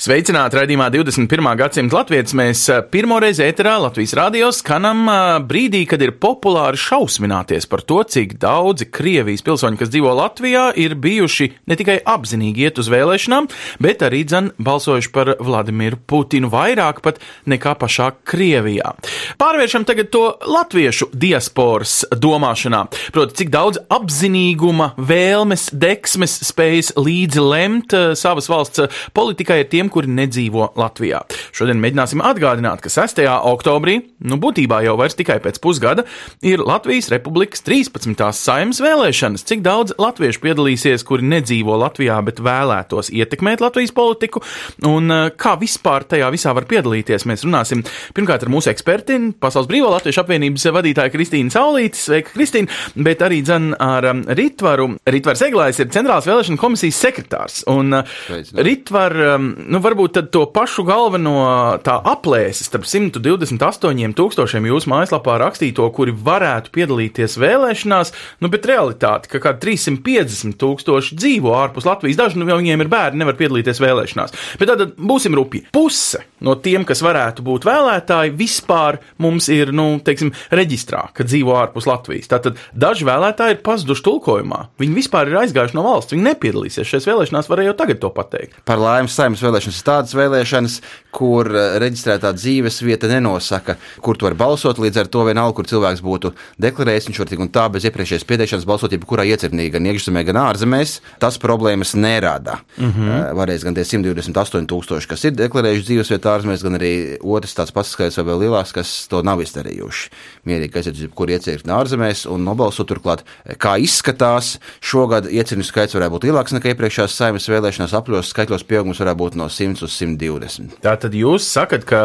Sveicināti raidījumā 21. gadsimta latvijas. Mēs eh, pirmoreiz ēterā Latvijas rādio skanam eh, brīdī, kad ir populāri šausmināties par to, cik daudzi Krievijas pilsoņi, kas dzīvo Latvijā, ir bijuši ne tikai apzinīgi iet uz vēlēšanām, bet arī dzen balsojuši par Vladimiru Putinu vairāk pat nekā pašā Krievijā. Pārvēršam tagad to latviešu diasporas domāšanā. Proti, cik daudz apzinīguma, vēlmes, deksmes, spējas līdzi lemt eh, savas valsts politikai ir tiem, kuri nedzīvo Latvijā. Šodien mēģināsim atgādināt, ka 6. oktobrī, nu būtībā jau vairs tikai pēc pusgada, ir Latvijas Republikas 13. saimnes vēlēšanas. Cik daudz latviešu piedalīsies, kuri nedzīvo Latvijā, bet vēlētos ietekmēt Latvijas politiku, un eh, kā vispār tajā visā var piedalīties? Mēs runāsim pirmkārt ar mūsu eksperti, Pasaules Brīvā Latviešu apvienības vadītāju Kristīnu Saulīti, sveika Kristīna, bet arī dzen ar um, Ritvaru. Ritvars Eglājs ir Centrālās vēlēšana komisijas sekretārs, un uh, Ritvar, um, nu varbūt to pašu galveno aplēsi starp 128 tūkstošiem jūsu mājaslapā rakstīto, kuri varētu piedalīties vēlēšanās, nu bet realitāte, ka kā 350 tūkstoši dzīvo ārpus Latvijas, daži no viņiem ir bērni, nevar piedalīties vēlēšanās. Bet tad būsim rupi. Puse no tiem, kas varētu būt vēlētāji, vispār mums ir, nu, teiksim, reģistrā, ka dzīvo ārpus Latvijas. Tātad daži vēlētāji ir pazuduši tulkojumā. Viņi vispār ir aizgājuši no valsts, viņi nepiedalīsies šajās vēlēšanās, varēja jau tagad to pateikt. Par laimi saimnes vēlēšanas ir tādas vēlēšanas, kur eh, reģistrētā dzīves vieta nenosaka, kur tu vari balsot. Līdz ar to vienalga, kur cilvēks būtu deklarējis, viņš var tik un tā bez iepriekšējas pieteikšanas balsot jebkurā iecirknī, gan iekšzemē, gan ārzemēs. Tas problēmas nerada. Mm -hmm. Varēs gan tie 128 tūkstoši, kas ir deklarējuši dzīves vietu ārzemēs, gan arī otrs tāds pats skaits vai vēl lielāks, kas to nav izdarījuši. Mierīgi aiziet uz jebkuru iecirkni ārzemēs un nobalsot turklāt, kā izskatās. Šogad iecirkņu skaits varētu būt lielāks nekā iepriekšējās saimnes vēlēšanās apļos, skaitļos pieaugums varētu būt no 100 uz 120. Tātad jūs sakat, ka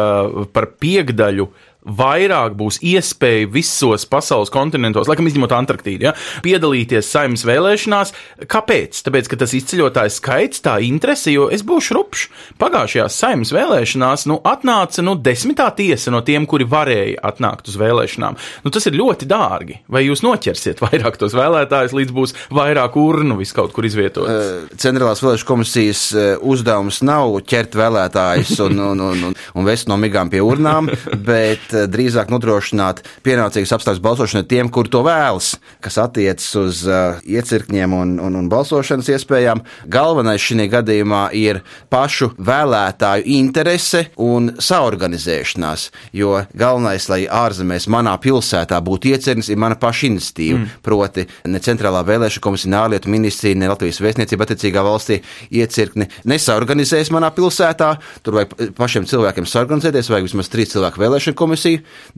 par piekdaļu vairāk būs iespēja visos pasaules kontinentos, laikam izņemot Antarktīdu, ja, piedalīties saimnes vēlēšanās. Kāpēc? Tāpēc, ka tas izceļotājs skaits, tā interese, jo es būšu rupšs. Pagājušajās saimnes vēlēšanās nu, atnāca nu, desmitā tiesa no tiem, kuri varēja atnākt uz vēlēšanām. Nu, tas ir ļoti dārgi. Vai jūs noķersiet vairāk tos vēlētājus, līdz būs vairāk urnu vis kaut kur izvietotas? Centrālās vēlēšana komisijas eh, uzdevums nav ķert vēlētājus un, un, un, un, un vest no migām pie urnām, bet eh, drīzāk nodrošināt pienācīgus apstākļus balsošanai tiem, kur to vēlas, kas attiecas uz uh, iecirkņiem un, un, un balsošanas iespējām. Galvenais šajā gadījumā ir pašu vēlētāju interese un saorganizēšanās, jo galvenais, lai ārzemēs manā pilsētā būtu iecirknis, ir mana paša iniciatīva. Mm. Proti, ne centrālā vēlēšana komisija, ne ārlietu ministrija, ne Latvijas vēstniecība attiecīgā valstī iecirkni nesaorganizēs manā pilsētā. Tur vajag pašiem cilvēkiem saorganizēties, vajag vismaz trīs cilvēku vēlēšanu komisiju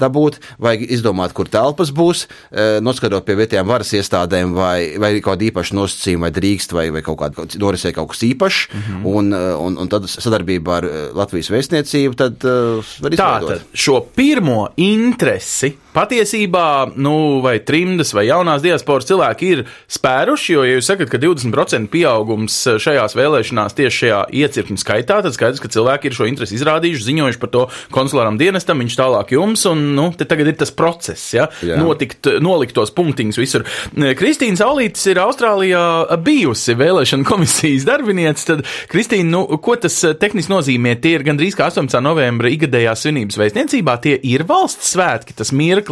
dabūt, vajag izdomāt, kur telpas būs, eh, noskatot pie vietējām varas iestādēm, vai, vai ir kāda īpaša nosacījuma, vai drīkst, vai, vai kaut kāda norisē kaut kas īpašs, mm -hmm. un, eh, un, un tad sadarbībā ar eh, Latvijas vēstniecību tad uh, var izveidot. Tātad šo pirmo interesi patiesībā, nu, vai trimdas vai jaunās diasporas cilvēki ir spēruši, jo, ja jūs sakat, ka 20% pieaugums šajās vēlēšanās tieši šajā iecirkņu skaitā, tad skaidrs, ka cilvēki ir šo interesi izrādījuši, ziņojuši par to konsulāram dienestam, viņš tālāk jums, un, nu, te tagad ir tas process, ja, Jā. notikt, nolikt tos punktiņus visur. Kristīna Saulītis ir Austrālijā bijusi vēlēšana komisijas darbiniece, tad, Kristīna, nu, ko tas tehniski nozīmē? Tie ir gandrīz kā 18. novembra igadējās svinības vēstniecībā, tie ir valsts svētki, tas mirklis,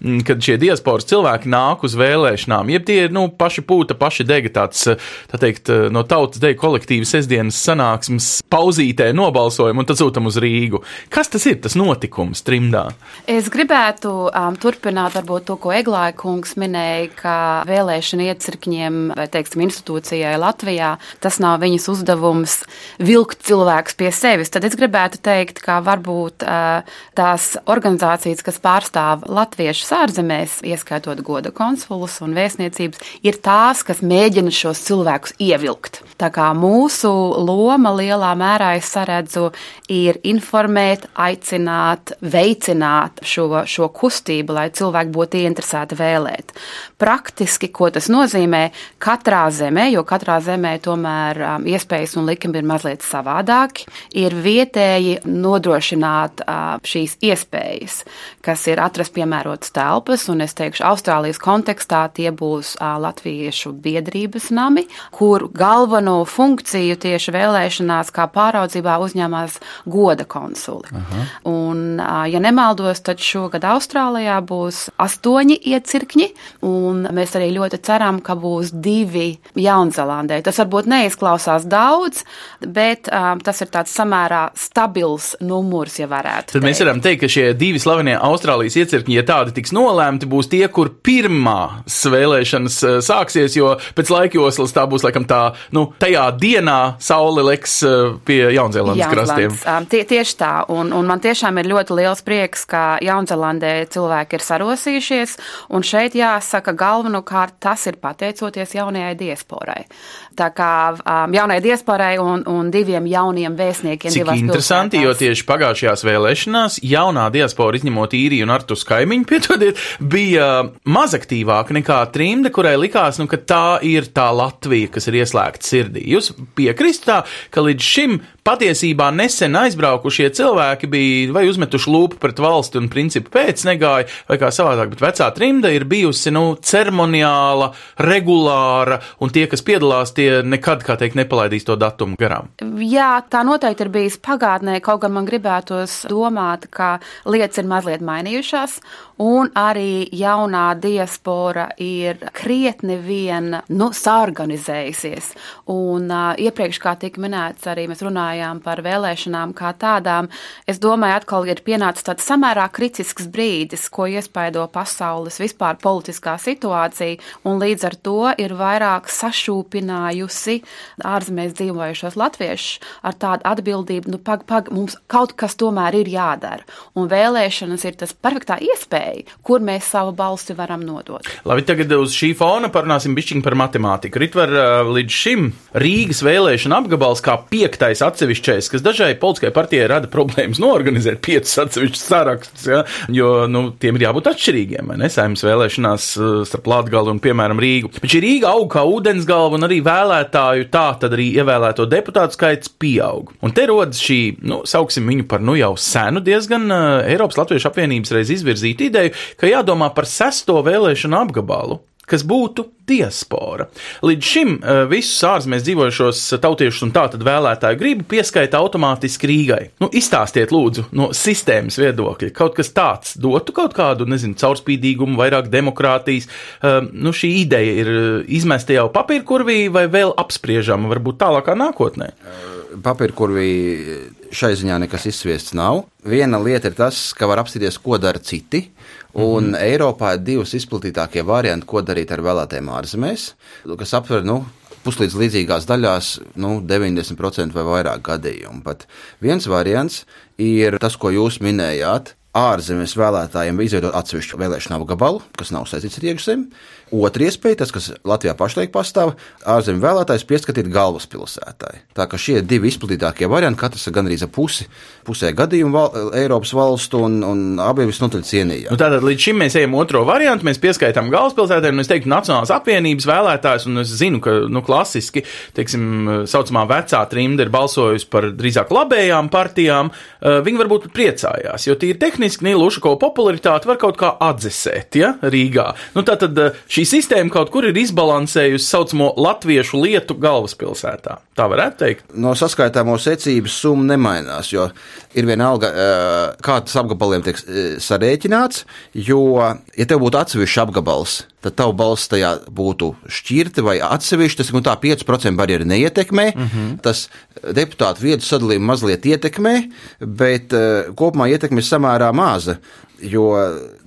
mm, kad šie diasporas cilvēki nāk uz vēlēšanām, jeb tie ir, nu, paši pūta, paši dega tāds, tā teikt, no tautas deju kolektīva sestdienas sanāksmes pauzītē nobalsojumu un tad sūtam uz Rīgu. Kas tas ir, tas notikums trimdā? Es gribētu um, turpināt varbūt to, ko Eglāja kungs minēja, ka vēlēšana iecirkņiem vai, teiksim, institūcijai Latvijā tas nav viņas uzdevums vilkt cilvēkus pie sevis. Tad es gribētu teikt, ka varbūt uh, tās organizācijas, kas pārstāv latviešus ārzemēs, ieskaitot goda konsulus un vēstniecības, ir tās, kas mēģina šos cilvēkus ievilkt. Tā kā mūsu loma lielā mērā, es saredzu, ir informēt, aicināt, veicināt šo, šo kustību, lai cilvēki būtu ieinteresēti vēlēt. Praktiski, ko tas nozīmē, katrā zemē, jo katrā zemē tomēr um, iespējas un likumi ir mazliet savādāki, ir vietēji nodrošināt uh, šīs iespējas, kas ir atrast piemērotas telpas, un es teikšu, Austrālijas kontekstā tie būs latviešu biedrības nami, kur galveno funkciju tieši vēlēšanās kā pāraudzībā uzņēmās goda konsuli. Aha. Un, ja nemaldos, tad šogad Austrālijā būs astoņi iecirkņi, un mēs arī ļoti ceram, ka būs divi Jaunzēlandē. Tas varbūt neizklausās daudz, bet um, tas ir tāds samērā stabils numurs, ja varētu. Tad teikt. mēs varam teikt, ka šie divi slavenie Austrālijas iecirkņi, ja tādi tiks nolēmti, būs tie, kur pirmā vēlēšanas uh, sāksies, jo pēc laikjoslas tā būs laikam tā, nu, tajā dienā saule leks uh, pie Jaunzēlandes krastiem. Um, tie, tieši tā, un, un man tiešām ir ļoti liels prieks, ka Jaunzēlandē cilvēki ir sarosījušies, un šeit jāsaka galvenokārt tas ir pateicoties jaunajai diasporai. Tā kā um, jaunai diasporai un, un diviem jauniem vēstniekiem. Cik interesanti, pilsētās. jo tieši pagājušajās vēlēšanās jaunā diaspora, izņemot īriju un Artus kaimiņu, piedodiet, bija mazaktīvāka nekā trimde, kurai likās, nu, ka tā ir tā Latvija, kas ir ieslēgta sirdī. Jūs piekrist tā, ka līdz šim patiesībā nesen aizbraukušie cilvēki bija vai uzmetuši lūpu pret valsti un principu pēc negāja, vai kā savādāk, bet vecā trimda ir bijusi, nu, ceremoniāla, regulāra, un tie, kas piedalās, tie nekad, kā teikt, nepalaidīs to datumu garām. Jā, tā noteikti ir bijis pagātnē, kaut gan man gribētos domāt, ka lietas ir mazliet mainījušās, un arī jaunā diaspora ir krietni vien, nu, sārganizējusies. Un uh, iepriekš, kā tika minēts, arī mēs runājām par vēlēšanām kā tādām, es domāju, atkal ir pienācis tāds samērā kritisks brīdis, ko iespaido pasaules vispār politiskā situācija, un līdz ar to ir vairāk sašūpinājusi ārzemēs dzīvojušos latviešus ar tādu atbildību, nu, pag, pag, mums kaut kas tomēr ir jādara. Un vēlēšanas ir tas perfektā iespēja, kur mēs savu balsi varam nodot. Labi, tagad uz šī fona parunāsim bišķiņ par matemātiku. Ritvar līdz šim Rīgas vēlēšana apgabals kā piektais atsevišķais, kas dažai politiskai partijai rada problēmas norganizēt piecus atsevišķus sarakstus, ja? jo nu, tiem ir jābūt atšķirīgiem. Nesaimnes vēlēšanās uh, starp Latviju un, piemēram, Rīgu. Bet šī Rīga aug kā ūdensgalva, un arī vēlētāju tā tad arī ievēlēto deputātu skaits pieaug. Un te rodas šī, nu, sauksim viņu par nu jau senu diezgan uh, Eiropas Latviešu apvienības reiz izvirzīta ideja, ka jādomā par sesto vēlēšanu apgabalu kas būtu diaspora. Līdz šim eh, visus ārzemēs dzīvojušos tautiešus un tātad vēlētāju gribu pieskaita automātiski Rīgai. Nu, izstāstiet, lūdzu, no sistēmas viedokļa. Kaut kas tāds dotu kaut kādu, nezinu, caurspīdīgumu, vairāk demokrātijas. Um, nu, šī ideja ir eh, izmesta jau papīrkurvī vai vēl apspriežama, varbūt tālākā nākotnē. Papīrkurvī šai ziņā nekas izsviests nav. Viena lieta ir tas, ka var apstīties, ko dara citi. Un mm -hmm. Eiropā ir divas izplatītākie varianti, ko darīt ar vēlētājiem ārzemēs, kas aptver nu, puslīdz līdzīgās daļās nu, 90% vai vairāk gadījumu. Pat viens variants ir tas, ko jūs minējāt. Ārzemes vēlētājiem izveidot atsevišķu vēlēšanu apgabalu, kas nav saistīts ar iekšzemi, Otra iespēja, tas, kas Latvijā pašlaik pastāv, ārzemju vēlētājs pieskatīt galvaspilsētai. Tā kā šie divi izplatītākie varianti, katrs ir gandrīz pusi, pusē gadījumu val, Eiropas valstu, un, un abi visnotaļ cienījami. Nu, tātad līdz šim mēs ejam otro variantu, mēs pieskaitām galvaspilsētai, un es teiktu, Nacionālās apvienības vēlētājs, un es zinu, ka nu, klasiski, teiksim, saucamā vecā trimda ir balsojusi par drīzāk labējām partijām, eh, viņi varbūt priecājās, jo tīri tehniski Nīlu Ušako popularitāti var kaut kā atdzesēt, ja, Rīgā. Nu, tātad eh, šī sistēma kaut kur ir izbalansējusi saucamo latviešu lietu galvaspilsētā. Tā varētu teikt. No saskaitāmo secības summa nemainās, jo ir vienalga, kā tas apgabaliem tiek sarēķināts. Jo, ja tev būtu atsevišķs apgabals, tad tavu balss tajā būtu šķirta vai atsevišķa. Tas tā 5% barjeru neietekmē. Mm -hmm. Tas deputātu vietu sadalījumu mazliet ietekmē, bet kopumā ietekme ir samērā maza. Jo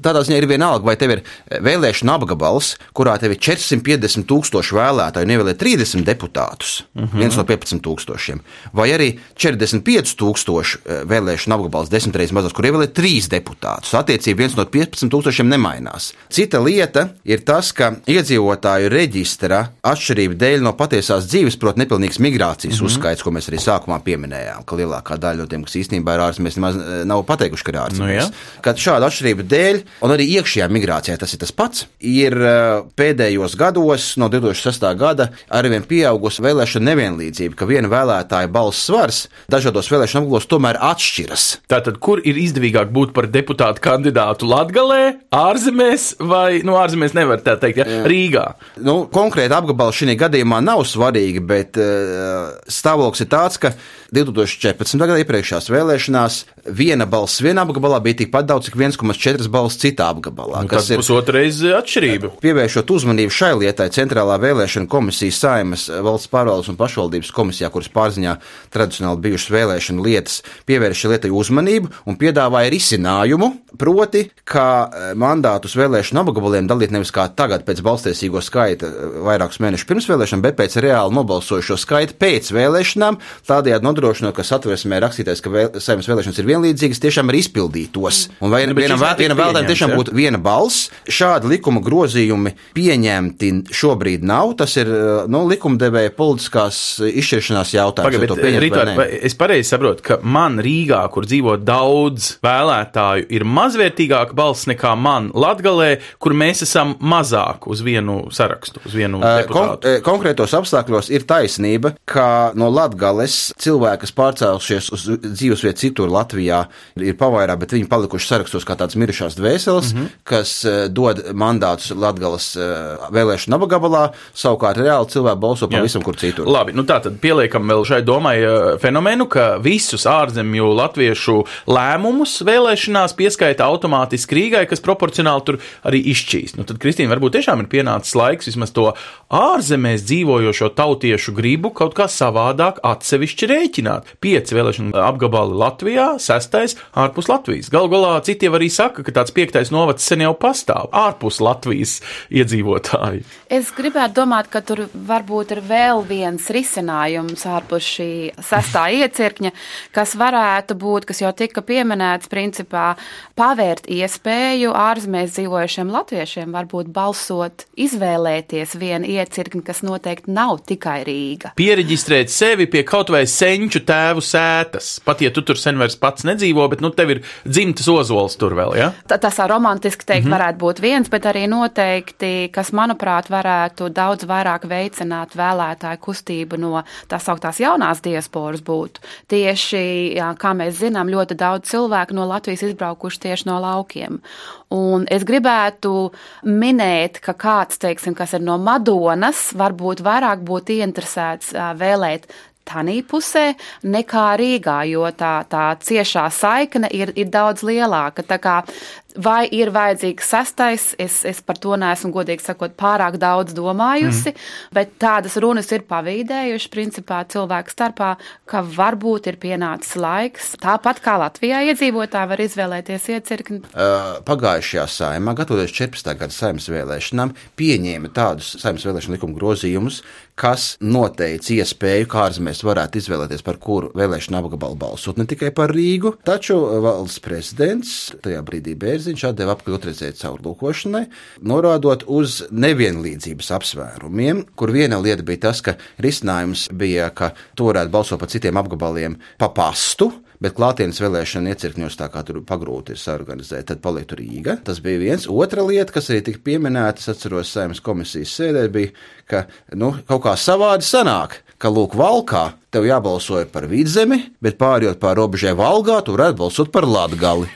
tādā ziņā ir vienalga, vai tev ir vēlēšana apgabals, kurā tev ir 450 tūkstoši vēlētāju un ievēlē 30 deputātus, uh -huh. viens no 15 tūkstošiem, vai arī 45 tūkstoši eh, vēlēšana apgabals, desmit reizes mazāks, kur ievēlē 3 deputātus. Attiecīgi viens no 15 tūkstošiem nemainās. Cita lieta ir tas, ka iedzīvotāju reģistra atšķirība dēļ no patiesās dzīves, proti, nepilnīgas migrācijas uh -huh. uzskaits, ko mēs arī sākumā pieminējām, ka lielākā daļa no tiem, kas īstenībā ir ārzemēs, nemaz eh, nav pateikuši, ka ir ārzemēs. Nu, ja. Kad šāda atšķirība dēļ, un arī iekšējā migrācijā tas ir tas pats, ir eh, pēdējos gados, no 2006. gada, arvien pieaugusi vēlēšana nevienlīdzība, ka viena vēlētāja balss svars dažādos vēlēšanu apgabalos tomēr atšķiras. Tātad, kur ir izdevīgāk būt par deputātu kandidātu Latvijā, ārzemēs vai nu, ārzemēs nevar tā teikt, ja? Jā. Rīgā? Nu, konkrēti apgabali šī gadījumā nav svarīgi, bet uh, stāvoklis ir tāds, ka 2014. gada iepriekšējās vēlēšanās viena balss vienā apgabalā bija tikpat daudz, cik 1,4 balss citā apgabalā. Nu, kas ir pusotrais atšķirība. Pievēršot uzmanību šai lietai, Centrālā vēlēšana komisija Saimas valsts pārvaldes un pašvaldības komisijā, kuras pārziņā tradicionāli bijušas vēlēšana lietas, pievērš lietai uzmanību un piedāvāja risinājumu, proti, ka e, mandātus vēlēšanu apgabaliem dalīt nevis kā tagad pēc balstiesīgo skaita vairākus mēnešus pirms vēlēšanām, bet pēc reāli nobalsojušo skaita pēc vēlēšanām, tādējādi nodrošinot, ka satversmē rakstītais, ka vēl, saimnes vēlēšanas ir vienlīdzīgas, tiešām ir izpildītos. Un vai nu, vienam, vienam vēlētājam tiešām ja? būtu viena balss, šādi likuma grozījumi pieņemti šobrīd nav. Tas ir nu, likumdevēja politiskās izšķiršanās jautājums. Pagaid, bet, Rituār, es pareizi saprotu, ka man Rīgā, kur dzīvo daudz vēlētāju, ir mazvērtīgāka balss nekā man Latgalē, kur mēs esam mazāk uz vienu sarakstu, uz vienu uh, kon konkrētos apstākļos ir taisnība, ka no Latgales cilvēki, kas pārcēlušies uz dzīvesvietu citur Latvijā, ir pavairā, bet viņi palikuši sarakstos kā tādas mirušās dvēseles, mm -hmm. kas uh, dod mandātus Latgales uh, vēlēšanu apgabalā, savukārt reāli cilvēki balso pavisam kur citur. Labi, nu tā tad pieliekam vēl šai domai uh, fenomenu, ka visus ārzemju latviešu lēmumus vēlēšanās pieskaita automātiski Rīgai, kas proporcionāli tur arī izšķīst. Nu tad, Kristīna, varbūt tiešām ir pienācis laiks vismaz to ārzemēs dzīvojošo tautiešu gribu kaut kā savādāk atsevišķi rēķināt. Pieci vēlēšana apgabali Latvijā, sestais ārpus Latvijas. Galu galā citi arī saka, ka tāds piektais novads sen jau pastāv ārpus Latvijas iedzīvotāju. Es gribētu domāt, ka tur varbūt ir vēl viens risinājums ārpus šī sestā iecirkņa, kas varētu būt, kas jau tika pieminēts, principā pavērt iespēju ārzemēs dzīvojušiem latviešiem varbūt balsot, izvēlēties vienu iecirkni, kas noteikti nav tikai Rīga. Pieregistrēt sevi pie kaut vai senču tēvu sētas. Pat ja tu tur sen vairs pats nedzīvo, bet nu, tev ir dzimtas ozols tur vēl. Ja? Tā, tas romantiski teikt, mm -hmm. varētu būt viens, bet arī noteikti, kas manuprāt varētu daudz vairāk veicināt vēlētāju kustību no tā sauktās jaunās diasporas būtu. Tieši, jā, kā mēs zinām, ļoti daudz cilvēku no Latvijas izbraukuši tieši no laukiem. Un es gribētu minēt, ka kāds, teiksim, kas ir no Madonas, varbūt vairāk būtu ieinteresēts vēlēt tanī pusē nekā Rīgā, jo tā, tā ciešā saikne ir, ir daudz lielāka. Tā kā Vai ir vajadzīgs sastais? Es, es par to neesmu, godīgi sakot, pārāk daudz domājusi, mm. bet tādas runas ir pavīdējušas, principā, cilvēku starpā, ka varbūt ir pienācis laiks. Tāpat kā Latvijā iedzīvotāji var izvēlēties iecirkni. Uh, pagājušajā saimā, gatavoties 14. gada saimnes vēlēšanām, pieņēma tādus saimnes vēlēšanu likuma grozījumus, kas noteica iespēju, kā ārzemēs varētu izvēlēties, par kuru vēlēšanu apgabalu balsot, ne tikai par Rīgu, taču valsts prezidents tajā brīdī bērns Bērziņš atdeva apli otrreizēji caur lūkošanai, norādot uz nevienlīdzības apsvērumiem, kur viena lieta bija tas, ka risinājums bija, ka to varētu balsot par citiem apgabaliem pa pastu, bet klātienes vēlēšana iecirkņos tā kā tur pagrūti ir sarganizēt, tad paliktu Rīga. Tas bija viens. Otra lieta, kas arī tika pieminēta, es atceros saimnes komisijas sēdē, bija, ka nu, kaut kā savādi sanāk, ka lūk, valkā tev jābalso par vidzemi, bet pārējot pār robežai valgā, tu varētu balsot par latgali.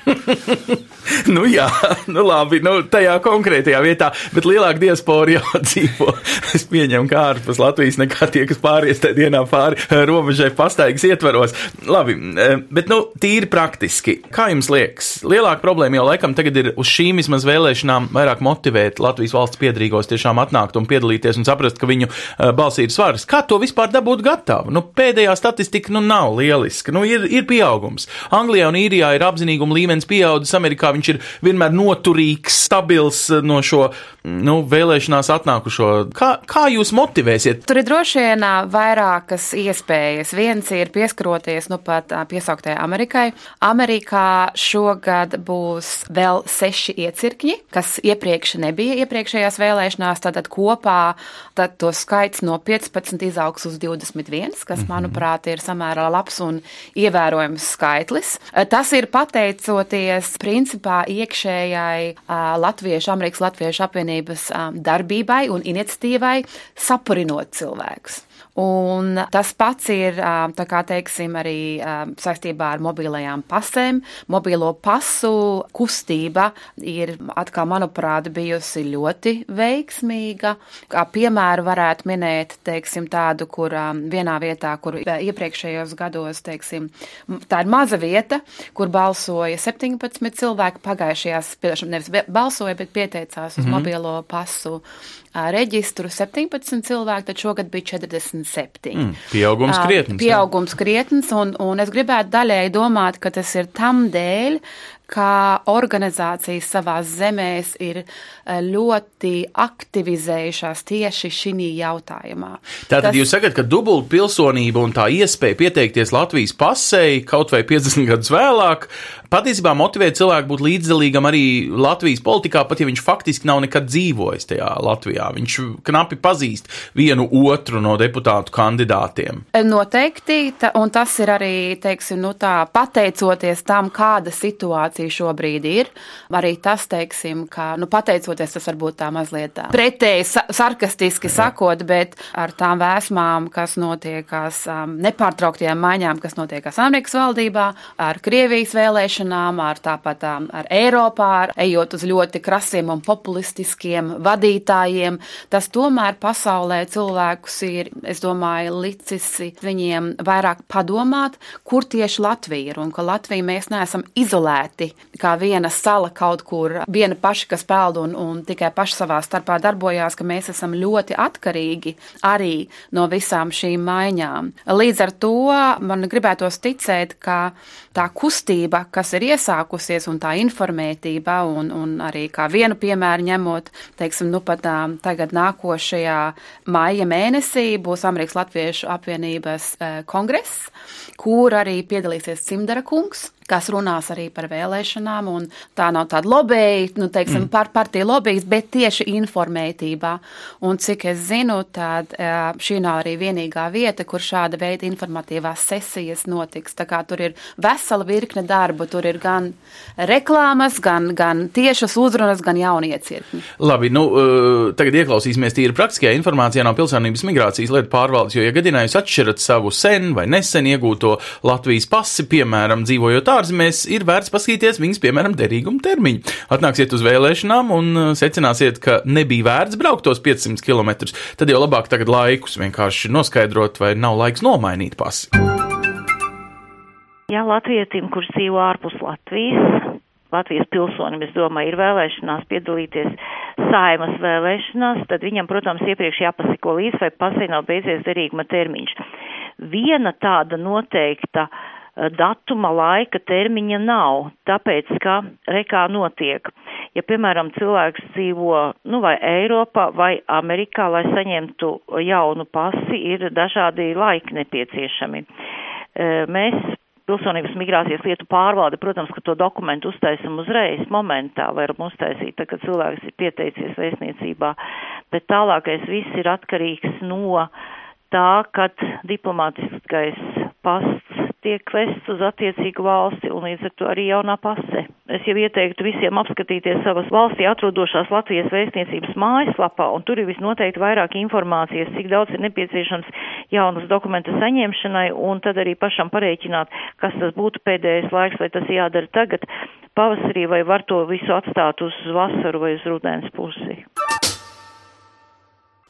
nu, jā, nu, labi, nu, tajā konkrētajā vietā, bet lielāka diaspora jau dzīvo. Es pieņemu, kā ārpus Latvijas nekā tie, kas pāries tajā dienā pāri robežai pastaigas ietvaros. Labi, eh, bet, nu, tīri praktiski, kā jums liekas, lielāka problēma jau laikam tagad ir uz šīm vismaz vēlēšanām vairāk motivēt Latvijas valsts piedrīgos tiešām atnākt un piedalīties un saprast, ka viņu eh, balsī ir svars. Kā to vispār dabūt gatavu? Nu, pēdējā statistika, nu, nav lieliska, nu, ir, ir pieaugums. Anglijā un Īrijā ir apzinīguma līmenis pieaudzis, Amerikā viņš ir vienmēr noturīgs, stabils no šo nu, vēlēšanās atnākušo. Kā, kā jūs motivēsiet? Tur ir droši vien vairākas iespējas. Viens ir pieskaroties nu pat piesauktējai Amerikai. Amerikā šogad būs vēl seši iecirkņi, kas iepriekš nebija iepriekšējās vēlēšanās. Tātad kopā tad to skaits no 15 izaugs uz 21, kas, -hmm. manuprāt, ir samērā labs un ievērojams skaitlis. Tas ir pateicoties principā iekšējai Latviešu, Amerikas Latviešu apvienības darbībai un iniciatīvai sapurinot cilvēkus. Un tas pats ir kā, teiksim, arī saistībā ar mobilajām pasēm. Mobilo pasu kustība ir, atkal, manuprāt, bijusi ļoti veiksmīga. Kā piemēru varētu minēt teiksim, tādu, kur vienā vietā, kur iepriekšējos gados teiksim, tā ir maza vieta, kur balsoja 17 cilvēki pagājušajās, nevis balsoja, bet pieteicās uz mm -hmm. mobilo pasu reģistru 17 cilvēki, tad šogad bija 47. Mm, pieaugums krietns. Pieaugums krietns, un, un es gribētu daļēji domāt, ka tas ir tam dēļ, kā organizācijas savās zemēs ir ļoti aktivizējušās tieši šī jautājumā. Tātad Tas... jūs sakat, ka dubult pilsonība un tā iespēja pieteikties Latvijas pasēji kaut vai 50 gadus vēlāk patiesībā motivē cilvēku būt līdzdalīgam arī Latvijas politikā, pat ja viņš faktiski nav nekad dzīvojis tajā Latvijā. Viņš knapi pazīst vienu otru no deputātu kandidātiem. Noteikti, un tas ir arī, teiksim, nu tā, pateicoties tam, kāda situācija šobrīd ir, arī tas, teiksim, ka, nu, pateicoties tas varbūt tā mazliet tā pretēji sa sarkastiski sakot, bet ar tām vēsmām, kas notiekās, um, nepārtrauktajām maiņām, kas notiekās Amerikas valdībā, ar Krievijas vēlēšanām, ar tāpat ar Eiropā, ar ejot uz ļoti krasiem un populistiskiem vadītājiem, tas tomēr pasaulē cilvēkus ir, es domāju, licis viņiem vairāk padomāt, kur tieši Latvija ir un ka Latvija mēs neesam izolēti kā viena sala kaut kur, viena paša, kas peld un, un tikai paši savā starpā darbojās, ka mēs esam ļoti atkarīgi arī no visām šīm maiņām. Līdz ar to man gribētos ticēt, ka tā kustība, kas ir iesākusies, un tā informētība, un, un arī kā vienu piemēru ņemot, teiksim, nu pat tagad nākošajā maija mēnesī būs Amerikas Latviešu apvienības kongress, kur arī piedalīsies Cimdara kungs kas runās arī par vēlēšanām, un tā nav tāda lobēja, nu, teiksim, mm. par partiju lobbyis, bet tieši informētībā. Un cik es zinu, tad šī nav arī vienīgā vieta, kur šāda veida informatīvās sesijas notiks. Tā kā tur ir vesela virkne darbu, tur ir gan reklāmas, gan, gan tiešas uzrunas, gan jauni iecirkņi. Labi, nu, tagad ieklausīsimies tīri praktiskajā informācijā no pilsonības migrācijas lietu pārvaldes, jo, ja gadījumā jūs atšķirat savu sen vai nesen iegūto Latvijas pasi, piemēram, dzīvojot ārā, ārzemēs ir vērts paskatīties viņas, piemēram, derīguma termiņu. Atnāksiet uz vēlēšanām un uh, secināsiet, ka nebija vērts braukt tos 500 km. Tad jau labāk tagad laikus vienkārši noskaidrot, vai nav laiks nomainīt pasi. Jā, latvietim, kurš dzīvo ārpus Latvijas, Latvijas pilsonim, es domāju, ir vēlēšanās piedalīties saimas vēlēšanās, tad viņam, protams, iepriekš jāpasako līdz, vai pasai nav beidzies derīguma termiņš. Viena tāda noteikta uh, datuma laika termiņa nav, tāpēc, ka rekā notiek. Ja, piemēram, cilvēks dzīvo, nu, vai Eiropā vai Amerikā, lai saņemtu jaunu pasi, ir dažādi laiki nepieciešami. Eh, mēs pilsonības migrācijas lietu pārvalde, protams, ka to dokumentu uztaisam uzreiz, momentā varam uztaisīt, tad, kad cilvēks ir pieteicies vēstniecībā, bet tālākais viss ir atkarīgs no tā, kad diplomātiskais pasts tiek vests uz attiecīgu valsti un līdz ar to arī jaunā pase. Es jau ieteiktu visiem apskatīties savas valstī atrodošās Latvijas vēstniecības mājaslapā, un tur ir visnoteikti vairāk informācijas, cik daudz ir nepieciešams jaunas dokumentu saņemšanai, un tad arī pašam parēķināt, kas tas būtu pēdējais laiks, vai tas jādara tagad, pavasarī, vai var to visu atstāt uz vasaru vai uz rudens pusi.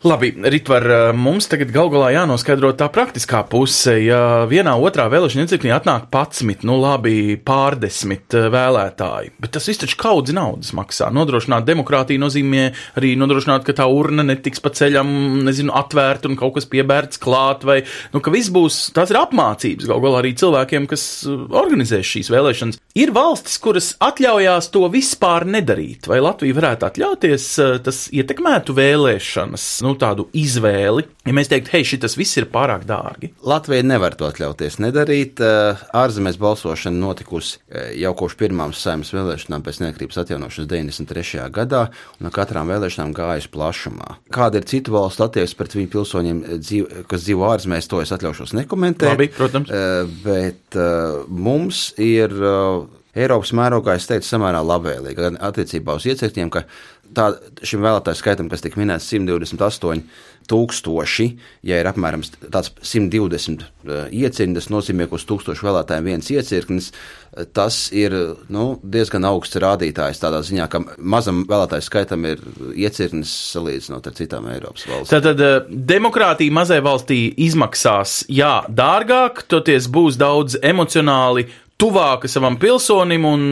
Labi, Ritvar, mums tagad gal galā jānoskaidro tā praktiskā puse. Ja vienā otrā vēlēšana iecirknī atnāk 11, nu labi, pārdesmit eh, vēlētāji, bet tas viss taču kaudzi naudas maksā. Nodrošināt demokrātiju nozīmē arī nodrošināt, ka tā urna netiks pa ceļam, nezinu, atvērta un kaut kas piebērts klāt, vai, nu, ka viss būs, tās ir apmācības gal galā arī cilvēkiem, kas eh, organizēs šīs vēlēšanas. Ir valstis, kuras atļaujās to vispār nedarīt, vai Latvija varētu atļauties, eh, tas ietekmētu vēlēšanas. Nu, nu, tādu izvēli. Ja mēs teiktu, hei, šis viss ir pārāk dārgi. Latvija nevar to atļauties nedarīt. Eh, ārzemēs balsošana notikusi eh, jau kopš pirmām saimnes vēlēšanām pēc neatkarības atjaunošanas 93. gadā, un no katrām vēlēšanām gājusi plašumā. Kāda ir citu valstu attieksme pret viņu pilsoņiem, eh, kas dzīvo ārzemēs, to es atļaušos nekomentēt. Labi, protams. Bet mums ir. Eiropas mērogā es teicu, samērā labvēlīgi, gan attiecībā uz iecirkņiem, ka tā, šim vēlētāju skaitam, kas tika minēts, 128 tūkstoši, ja ir apmēram tāds 120 uh, iecirkņi, tas nozīmē, ka uz tūkstošu vēlētājiem viens iecirknis, tas ir nu, diezgan augsts rādītājs tādā ziņā, ka mazam vēlētāju skaitam ir iecirknis salīdzinot ar citām Eiropas valstīm. Tātad uh, demokrātija mazai valstī izmaksās, jā, dārgāk, toties būs daudz emocionāli tuvāka savam pilsonim, un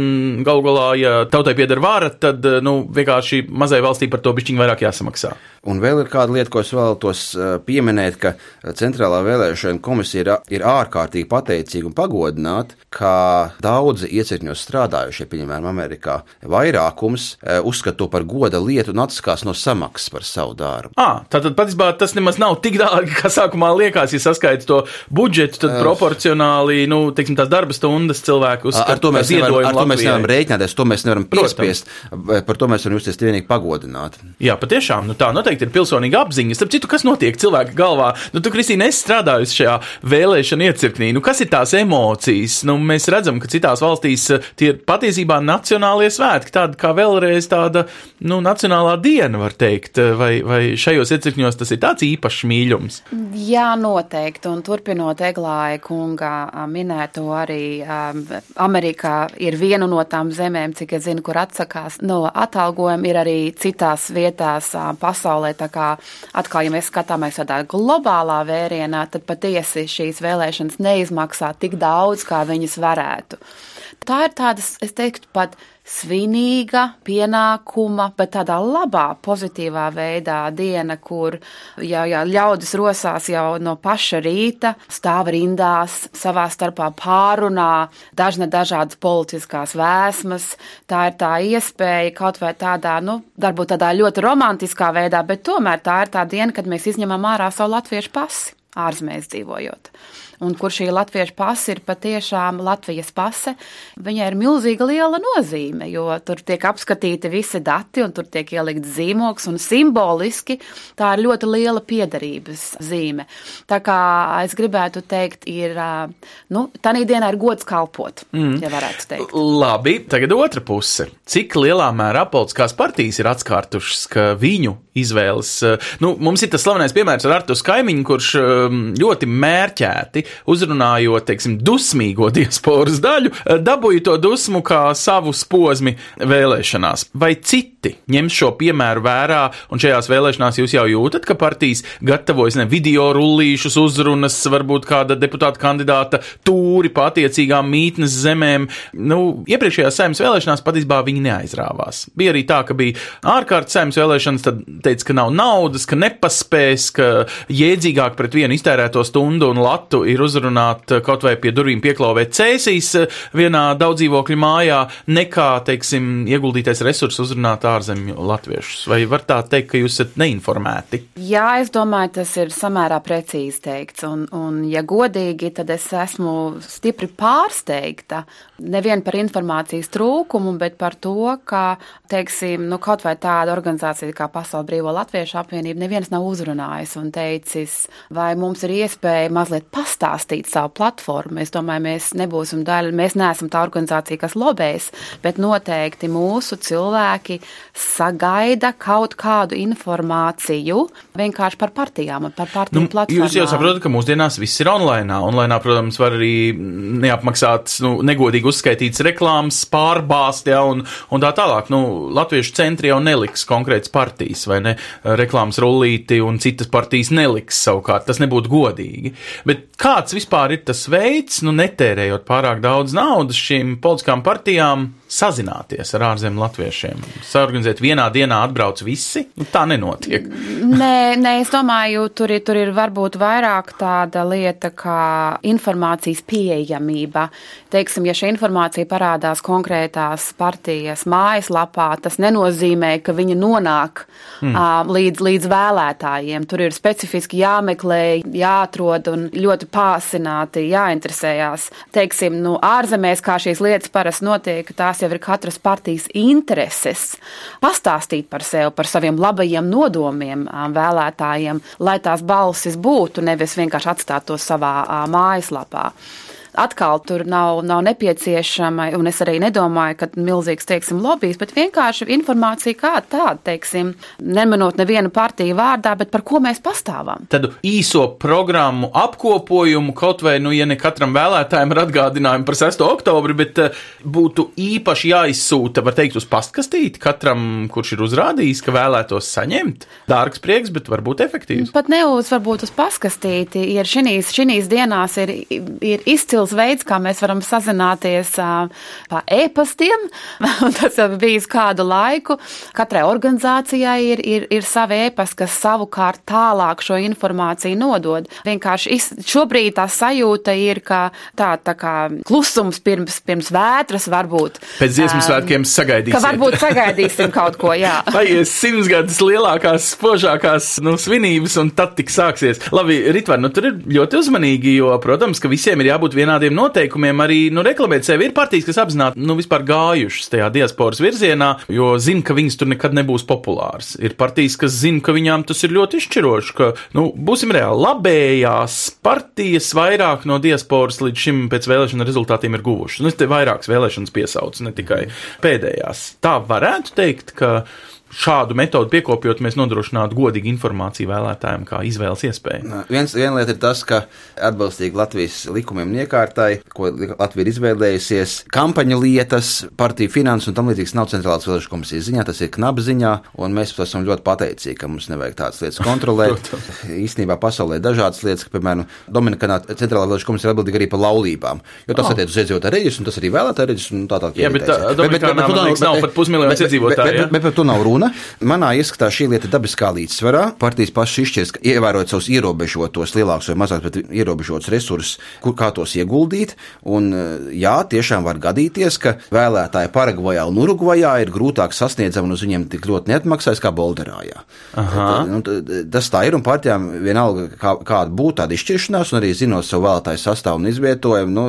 galu galā, ja tautai pieder vāra, tad nu, vienkārši mazai valstī par to bišķiņu vairāk jāsamaksā. Un vēl ir kāda lieta, ko es vēlētos pieminēt, ka Centrālā vēlēšana komisija ir, ir ārkārtīgi pateicīga un pagodināta, ka daudzi iecirkņos strādājušie, piemēram, Amerikā, vairākums uzskata to par goda lietu un atsakās no samaksas par savu darbu. À, tātad patiesībā tas nemaz nav tik dārgi, kā sākumā liekas, ja saskaita to budžetu, tad proporcionāli, nu, teiksim, tās darba stundas cilvēku uzskata. Ar to mēs nevaram, ar to mēs nevaram rēķināties, to mēs nevaram piespiest, par to mēs varam justies vienīgi pagodināti. Jā, patiešām, nu tā noteikti ir pilsonīga apziņa. Starp citu, kas notiek cilvēka galvā? Nu, tu, Kristīne, esi strādājusi šajā vēlēšana iecirknī. Nu, kas ir tās emocijas? Nu, mēs redzam, ka citās valstīs eh, tie ir patiesībā nacionālie svētki, tāda kā vēlreiz tāda nu, nacionālā diena, var teikt. Vai, vai šajos iecirkņos tas ir tāds īpašs mīļums? Jā, noteikti. Un turpinot Eglāja kunga minēto arī um, Amerikā ir viena no tām zemēm, cik es zinu, kur atsakās no atalgojuma, ir arī citās vietās uh, pasaulē. Tā kā atkal, ja mēs skatāmies tādā globālā vērienā, tad patiesi šīs vēlēšanas neizmaksā tik daudz, kā viņas varētu. Tā ir tāda, es teiktu, pat svinīga pienākuma, bet tādā labā, pozitīvā veidā diena, kur jau, jau ļaudis rosās jau no paša rīta, stāv rindās, savā starpā pārunā dažna dažādas politiskās vēsmas. Tā ir tā iespēja kaut vai tādā, nu, varbūt tādā ļoti romantiskā veidā, bet tomēr tā ir tā diena, kad mēs izņemam ārā savu latviešu pasi ārzemēs dzīvojot un kur šī latviešu pase ir patiešām Latvijas pase, viņai ir milzīga liela nozīme, jo tur tiek apskatīti visi dati un tur tiek ielikt zīmoks un simboliski tā ir ļoti liela piedarības zīme. Tā kā es gribētu teikt, ir, nu, tā dienā ir gods kalpot, mm. ja varētu teikt. Labi, tagad otra puse. Cik lielā mērā politiskās partijas ir atskārtušas, ka viņu izvēles, nu, mums ir tas slavenais piemērs ar Artu Skaimiņu, kurš ļoti mērķēti uzrunājot, teiksim, dusmīgo diasporas daļu, eh, dabūju to dusmu kā savu posmi vēlēšanās. Vai citi ņems šo piemēru vērā, un šajās vēlēšanās jūs jau jūtat, ka partijas gatavojas ne video rullīšus, uzrunas, varbūt kāda deputāta kandidāta tūri pa attiecīgām mītnes zemēm. Nu, iepriekšējās saimnes vēlēšanās patiesībā viņi neaizrāvās. Bija arī tā, ka bija ārkārtas saimnes vēlēšanas, tad teica, ka nav naudas, ka nepaspēs, ka jēdzīgāk pret vienu iztērēto stundu un latu ir uzrunāt eh, kaut vai pie durvīm pieklauvēt cēsīs eh, vienā daudzdzīvokļu mājā, nekā, teiksim, ieguldītais resurss uzrunāt ārzemju latviešus? Vai var tā teikt, ka jūs esat neinformēti? Jā, es domāju, tas ir samērā precīzi teikts. Un, un ja godīgi, tad es esmu stipri pārsteigta nevien par informācijas trūkumu, bet par to, ka, teiksim, nu, kaut vai tāda organizācija kā Pasaules Brīvo Latviešu apvienība neviens nav uzrunājis un teicis, vai mums ir iespēja mazliet pastāstīt savu platformu. Es domāju, mēs nebūsim daļa, mēs neesam tā organizācija, kas lobēs, bet noteikti mūsu cilvēki sagaida kaut kādu informāciju vienkārši par partijām, par partiju nu, platformām. Jūs jau saprotat, ka mūsdienās viss ir online. Online, protams, var arī neapmaksātas, nu, negodīgi uzskaitīts reklāmas, pārbāzt, ja, un, un tā tālāk. Nu, Latviešu centri jau neliks konkrētas partijas, vai ne? Reklāmas rullīti un citas partijas neliks savukārt. Tas nebūtu godīgi. Bet kāds vispār ir tas veids, nu, netērējot pārāk daudz naudas šīm politiskām partijām? sazināties ar ārzemju latviešiem? Saorganizēt vienā dienā atbrauc visi? Nu, tā nenotiek. nē, nē, es domāju, tur ir, tur ir varbūt vairāk tāda lieta kā informācijas pieejamība. Teiksim, ja šī informācija parādās konkrētās partijas mājaslapā, tas nenozīmē, ka viņa nonāk mm. uh, līdz, līdz vēlētājiem. Tur ir specifiski jāmeklē, jāatrod un ļoti pāsināti jāinteresējās. Teiksim, nu, ārzemēs, kā šīs lietas parasti notiek, tās jau ir katras partijas intereses, pastāstīt par sevi, par saviem labajiem nodomiem vēlētājiem, lai tās balsis būtu, nevis vienkārši atstāt to savā mājaslapā atkal tur nav, nav nepieciešama, un es arī nedomāju, ka milzīgs, teiksim, lobbyis, bet vienkārši informācija kā tāda, teiksim, nemanot nevienu partiju vārdā, bet par ko mēs pastāvam. Tad īso programmu apkopojumu, kaut vai, nu, ja ne katram vēlētājam ir atgādinājumi par 6. oktobri, bet uh, būtu īpaši jāizsūta, var teikt, uz pastkastīti katram, kurš ir uzrādījis, ka vēlētos saņemt. Dārgs prieks, bet varbūt efektīvs. Pat ne uz, varbūt uz paskastīti, ir šīs, dienās ir, ir izcils izcils veids, kā mēs varam sazināties pa e-pastiem. Tas jau bijis kādu laiku. Katrai organizācijai ir, ir, ir savi e-pasti, kas savukārt tālāk šo informāciju nodod. Vienkārši šobrīd tā sajūta ir, ka tā, tā kā klusums pirms, pirms vētras varbūt. Pēc dziesmu svētkiem sagaidīsim. Ka varbūt sagaidīsim kaut ko, jā. Paies simts gadus lielākās, spožākās nu, svinības, un tad tik sāksies. Labi, Ritvar, nu tur ir ļoti uzmanīgi, jo, protams, ka visiem ir jābūt vienam vienādiem noteikumiem arī nu, reklamēt sevi. Ir partijas, kas apzināti nu, gājušas tajā diasporas virzienā, jo zina, ka viņas tur nekad nebūs populāras. Ir partijas, kas zina, ka viņām tas ir ļoti izšķiroši, ka, nu, būsim reāli, labējās partijas vairāk no diasporas līdz šim pēc vēlēšana rezultātiem ir guvušas. Nu, es te vairākas vēlēšanas piesaucu, ne tikai pēdējās. Tā varētu teikt, ka šādu metodu piekopjot, mēs nodrošinātu godīgu informāciju vēlētājiem, kā izvēles iespēju. Viens, viena lieta ir tas, ka atbilstīgi Latvijas likumiem un iekārtai, ko Latvija ir izvēlējusies, kampaņu lietas, partiju finanses un tam līdzīgas nav centrālās vēlēšana komisijas ziņā, tas ir knaba ziņā, un mēs esam ļoti pateicīgi, ka mums nevajag tādas lietas kontrolēt. Īstenībā pasaulē ir dažādas lietas, ka, piemēram, Dominikanā centrālā vēlēšana komisija ir atbildīga arī par laulībām, jo tas oh. attiec uz iedzīvotāju reģistru, un tas arī vēlētāju reģistru, un tā tālāk. Jā, bet, tā, bet, bet, bet, bet, bet, bet, nav pat pusmiljons iedzīvotāju. Bet, bet, bet, bet, bet, nav runa runa. Manā ieskatā šī lieta ir dabiskā līdzsvarā. Partijas pašas izšķirs, ievērojot savus ierobežotos, lielākus vai mazākus, bet ierobežotus resursus, kur kā tos ieguldīt. Un, eh, jā, tiešām var gadīties, ka vēlētāji Paragvajā un Urugvajā ir grūtāk sasniedzami un uz viņiem tik ļoti neatmaksājas kā Bolderājā. Nu, tas tā ir un partijām vienalga, kā, kāda būtu tāda izšķiršanās, un arī zinot savu vēlētāju sastāvu un izvietojumu, nu,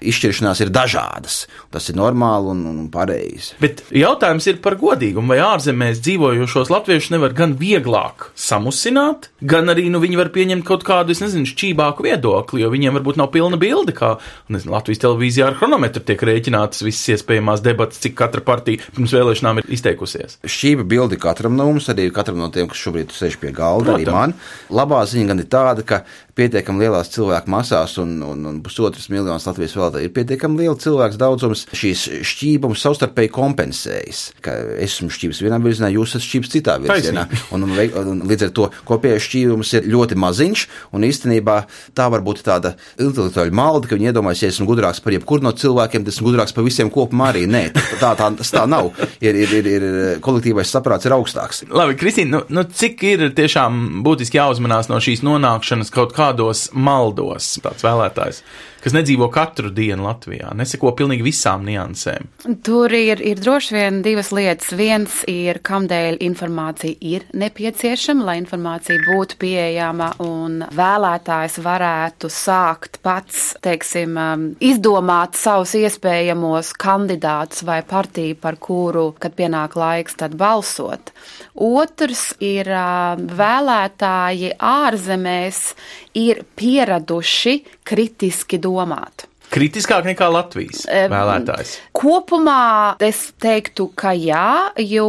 izšķiršanās ir dažādas. Tas ir normāli un, un pareizi. Bet jautājums ir par godīgumu vai ārzemēs ārzemēs dzīvojošos latviešus nevar gan vieglāk samusināt, gan arī nu, viņi var pieņemt kaut kādu, es nezinu, šķībāku viedokli, jo viņiem varbūt nav pilna bilde, kā nezinu, Latvijas televīzijā ar chronometru tiek rēķinātas visas iespējamās debatas, cik katra partija pirms vēlēšanām ir izteikusies. Šķība bildi katram no mums, arī katram no tiem, kas šobrīd sēž pie galda, Protams. arī man. Labā ziņa gan ir tāda, ka pietiekami lielās cilvēku masās, un, un, un pusotras miljonus Latvijas vēlētāju ir pietiekami liela cilvēks daudzums. Šīs šķībumus savstarpēji kompensējas. Es esmu šķības vienā virzienā, jūs esat šķības citā virzienā. Un, un, un, līdz ar to kopējais šķīvums ir ļoti maziņš, un īstenībā tā var būt tāda intelektuāla malda, ka viņi iedomājas, ja esmu gudrāks par jebkuru no cilvēkiem, tad esmu gudrāks par visiem kopumā arī. Nē, tā, tā, tas tā nav. Ir, ir, ir, ir kolektīvais saprāts ir augstāks. Labi, Kristīna, nu, nu, cik ir tiešām būtiski jāuzmanās no šīs nonākšanas kaut kā kādos maldos. Tāds vēlētājs, kas nedzīvo katru dienu Latvijā, neseko pilnīgi visām niansēm. Tur ir, ir droši vien divas lietas. Viens ir, kamdēļ informācija ir nepieciešama, lai informācija būtu pieejama un vēlētājs varētu sākt pats, teiksim, um, izdomāt savus iespējamos kandidātus vai partiju, par kuru, kad pienāk laiks, tad balsot. Otrs ir vēlētāji ārzemēs ir pieraduši kritiski domāt. amado. Kritiskāk nekā Latvijas vēlētājs? Kopumā es teiktu, ka jā, jo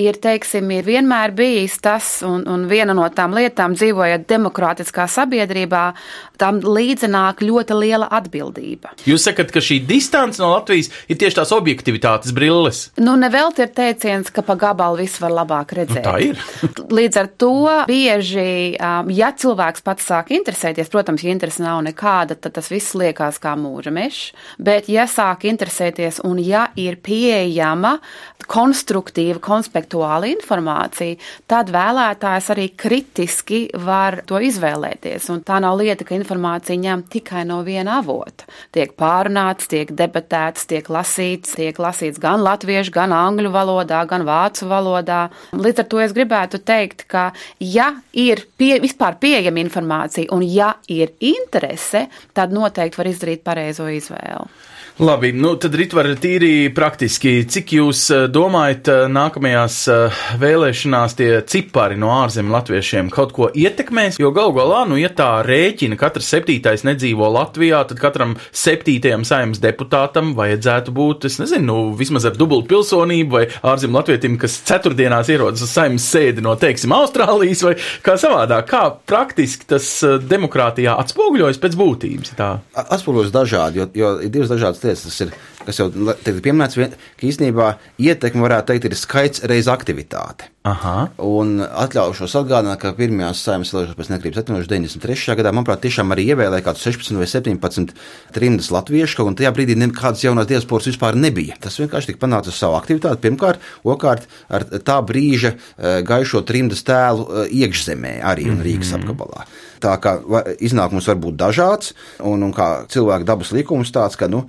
ir, teiksim, ir vienmēr bijis tas, un, un viena no tām lietām, dzīvojot demokrātiskā sabiedrībā, tam līdzenāk ļoti liela atbildība. Jūs sakat, ka šī distance no Latvijas ir tieši tās objektivitātes brilles. Nu, nevelti ir teiciens, ka pa gabalu viss var labāk redzēt. Nu, tā ir. Līdz ar to bieži, um, ja cilvēks pats sāk interesēties, protams, ja interese nav nekāda, tad tas viss liekas kā mūža mežs. Bet, ja sāk interesēties un ja ir pieejama konstruktīva, konspektuāla informācija, tad vēlētājs arī kritiski var to izvēlēties. Un tā nav lieta, ka informācija ņem tikai no viena avota. Tiek pārunāts, tiek debatēts, tiek lasīts, tiek lasīts gan latviešu, gan angļu valodā, gan vācu valodā. Līdz ar to es gribētu teikt, ka ja ir pie, vispār pieejama informācija un ja ir interese, tad noteikti var izdarīt pareizo izvēli. Labi, nu tad Ritvar, tīri praktiski, cik jūs eh, domājat, eh, nākamajās eh, vēlēšanās tie cipari no ārzemju latviešiem kaut ko ietekmēs? Jo gal galā, nu, ja tā rēķina, katrs septītais nedzīvo Latvijā, tad katram septītajam saimnes deputātam vajadzētu būt, es nezinu, nu, vismaz ar dubultu pilsonību vai ārzemju latvietim, kas ceturtdienās ierodas uz saimnes sēdi no, teiksim, Austrālijas vai kā savādāk. Kā praktiski tas demokrātijā atspoguļojas pēc būtības? Tā? Atspoguļojas dažādi, jo, jo ir divas dažādas lietas. Tas ir, kas jau ir pieminēts, ka īstenībā ietekme varētu teikt ir skaits reiz aktivitāte. Aha. Un atļaušos atgādināt, ka pirmajās saimnes vēlēšanās pēc nekrības atminējuši 93. gadā, manuprāt, tiešām arī ievēlēja kāds 16 vai 17 trimdas latviešu, un tajā brīdī nekādas jaunās diasporas vispār nebija. Tas vienkārši tika panācis ar savu aktivitāti, pirmkārt, otrkārt ar tā brīža eh, gaišo trimdas tēlu eh, iekšzemē arī un Rīgas apgabalā. Tā kā iznākums var būt dažāds, un, un kā cilvēka dabas likums tāds, ka nu,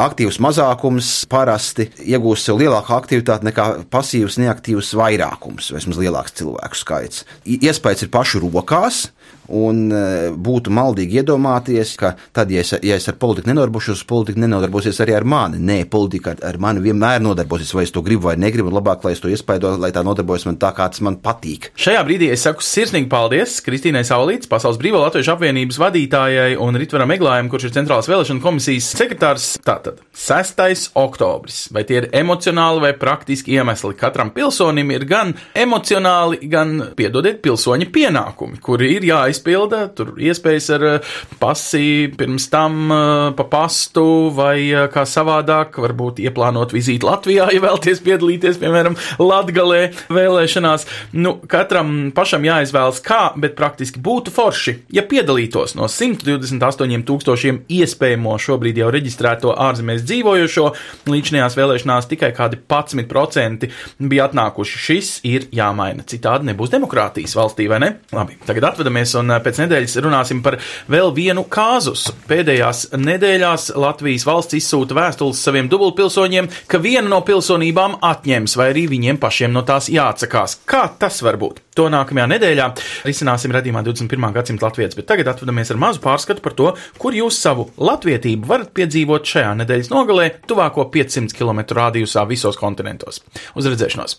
aktīvs mazākums parasti iegūst sev lielāku aktivitāti nekā pasīvs, neaktīvs vairākums, vai vismaz lielāks cilvēku skaits. Iespējas ir pašu rokās, un būtu maldīgi iedomāties, ka tad, ja es, ja es ar politiku nenodarbošos, politika nenodarbosies arī ar mani. Nē, politika ar, ar mani vienmēr nodarbosies, vai es to gribu vai negribu, labāk, lai es to iespaido, lai tā nodarbojas man tā, kā tas man patīk. Šajā brīdī es saku sirsnīgi paldies Kristīnai Saulīts, Pasaules Brīvā Latviešu apvienības vadītājai un Ritvaram Eglājam, kurš ir Centrālās vēlēšana komisijas sekretārs. Tātad 6. oktobris. Vai tie ir emocionāli vai praktiski iemesli? Katram pilsonim ir gan emocionāli, gan, piedodiet, pilsoņa pienākumi, kuri ir jāizpilda. Tur iespējas ar eh, pasi pirms tam eh, pa pastu vai eh, kā savādāk, varbūt ieplānot vizīti Latvijā, ja vēlties piedalīties, piemēram, Latgalē vēlēšanās. Nu, katram pašam jāizvēlas kā, bet praktiski būtu forši, ja piedalītos no 128 tūkstošiem iespējamo šobrīd jau reģistrēto ārzemēs dzīvojošo, līdzinājās vēlēšanās tikai kādi 11% bija atnākuši. Šis ir jāmaina, citādi nebūs demokrātijas valstī, vai ne? Labi, tagad atvedamies un eh, pēc nedēļas runāsim par vēl vienu kāzusu. Pēdējās nedēļās Latvijas valsts izsūta vēstules saviem dubultpilsoņiem, ka vienu no pilsonībām atņems, vai arī viņiem pašiem no tās jāatsakās. Kā tas var būt? To nākamajā nedēļā risināsim redzījumā 21. gadsimta latvijas, bet tagad atvadamies ar mazu pārskatu par to, kur jūs savu latvietību varat piedzīvot šajā nedēļas nogalē, tuvāko 500 km rādījusā visos kontinentos. Uz redzēšanos!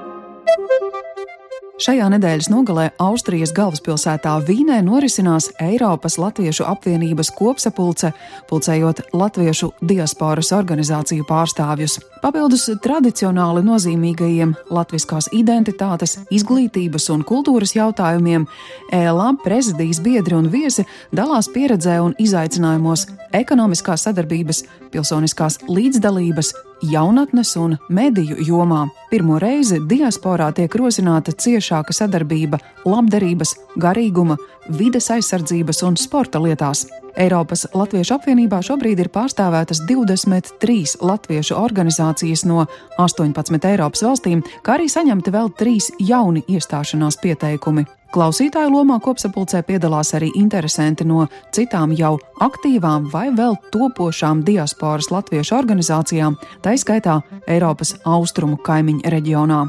Šajā nedēļas nogalē Austrijas galvaspilsētā Vīnē norisinās Eiropas Latviešu apvienības kopsapulce, pulcējot latviešu diasporas organizāciju pārstāvjus. Papildus tradicionāli nozīmīgajiem latviskās identitātes, izglītības un kultūras jautājumiem, ELA prezidijas biedri un viesi dalās pieredzē un izaicinājumos ekonomiskās sadarbības, pilsoniskās līdzdalības, jaunatnes un mediju jomā. Pirmo reizi diasporā tiek rosināta ciešāka sadarbība labdarības, garīguma, vides aizsardzības un sporta lietās. Eiropas Latviešu apvienībā šobrīd ir pārstāvētas 23 latviešu organizācijas no 18 Eiropas valstīm, kā arī saņemti vēl trīs jauni iestāšanās pieteikumi. Klausītāju lomā kopsapulcē piedalās arī interesanti no citām jau aktīvām vai vēl topošām diasporas latviešu organizācijām, tā izskaitā Eiropas austrumu kaimiņu reģionā.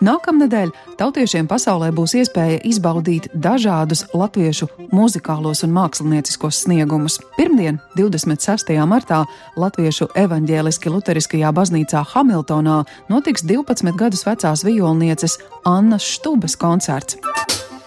Nākamnedēļ tautiešiem pasaulē būs iespēja izbaudīt dažādus latviešu muzikālos un mākslinieciskos sniegumus. Pirmdien, 26. martā, Latviešu evaņģēliski luteriskajā baznīcā Hamiltonā notiks 12 gadus vecās violnieces Annas Štubas koncerts.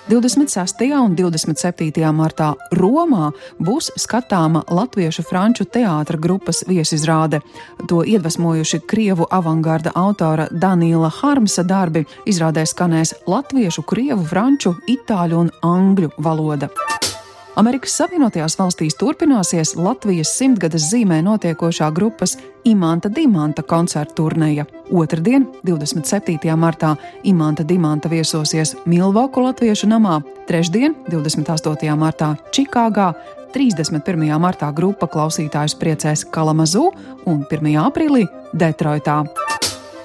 26. un 27. martā Romā būs skatāma latviešu franču teātra grupas viesizrāde. To iedvesmojuši krievu avangarda autora Daniela Harmsa darbi, izrādē skanēs latviešu, krievu, franču, itāļu un angļu valoda. Amerikas Savienotajās valstīs turpināsies Latvijas simtgades zīmē notiekošā grupas Imanta Dimanta koncerta turneja. Otradien, 27. martā, Imanta Dimanta viesosies Milvoku Latviešu namā, trešdien, 28. martā, Čikāgā, 31. martā grupa klausītājus priecēs Kalamazū un 1. aprīlī Detroitā.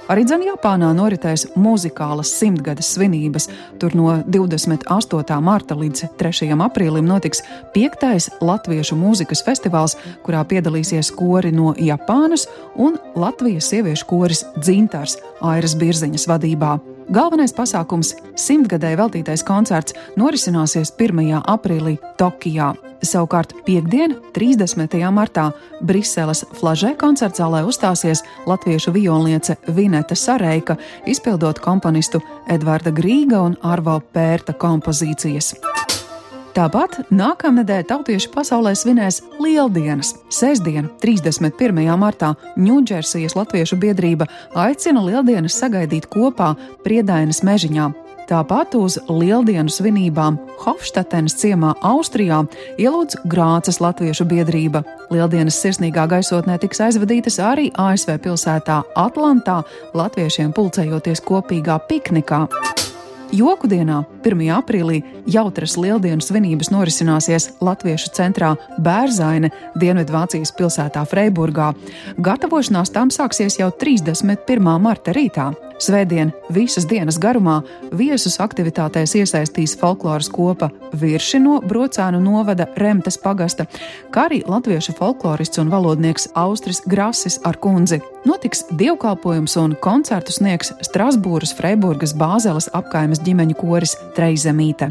Arī dzene Japānā noritēs muzikālas simtgades svinības. Tur no 28. marta līdz 3. aprīlim notiks 5. Latviešu mūzikas festivāls, kurā piedalīsies kori no Japānas un Latvijas sieviešu koris Dzintars Airas Birziņas vadībā. Galvenais pasākums - simtgadēji veltītais koncerts norisināsies 1. aprīlī Tokijā. Savukārt piekdien, 30. martā, Briseles Flažē koncertzālē uzstāsies latviešu violniece Vineta Sareika, izpildot komponistu Edvarda Grīga un Arvo Pērta kompozīcijas. Tāpat nākamnedēļ tautieši pasaulē svinēs Lieldienas. Sestdien, 31. martā, Ņūdžersijas Latviešu biedrība aicina Lieldienas sagaidīt kopā Priedainas mežiņā. Tāpat uz Lieldienu svinībām Hofštatenes ciemā Austrijā ielūdz Grācas Latviešu biedrība. Lieldienas sirsnīgā gaisotnē tiks aizvadītas arī ASV pilsētā Atlantā, latviešiem pulcējoties kopīgā piknikā. Joku dienā, 1. aprīlī, jautras lieldienu svinības norisināsies Latviešu centrā Bērzaine, Dienvidvācijas pilsētā Freiburgā. Gatavošanās tām sāksies jau 31. marta rītā. Svētdien visas dienas garumā viesus aktivitātēs iesaistīs folkloras kopa Virši no Brocēnu novada Remtes pagasta, kā arī latviešu folklorists un valodnieks Austris Grasis ar kundzi. Notiks dievkalpojums un koncertu sniegs Strasbūras, Freiburgas, Bāzeles apkaimes ģimeņu koris Treizemīte.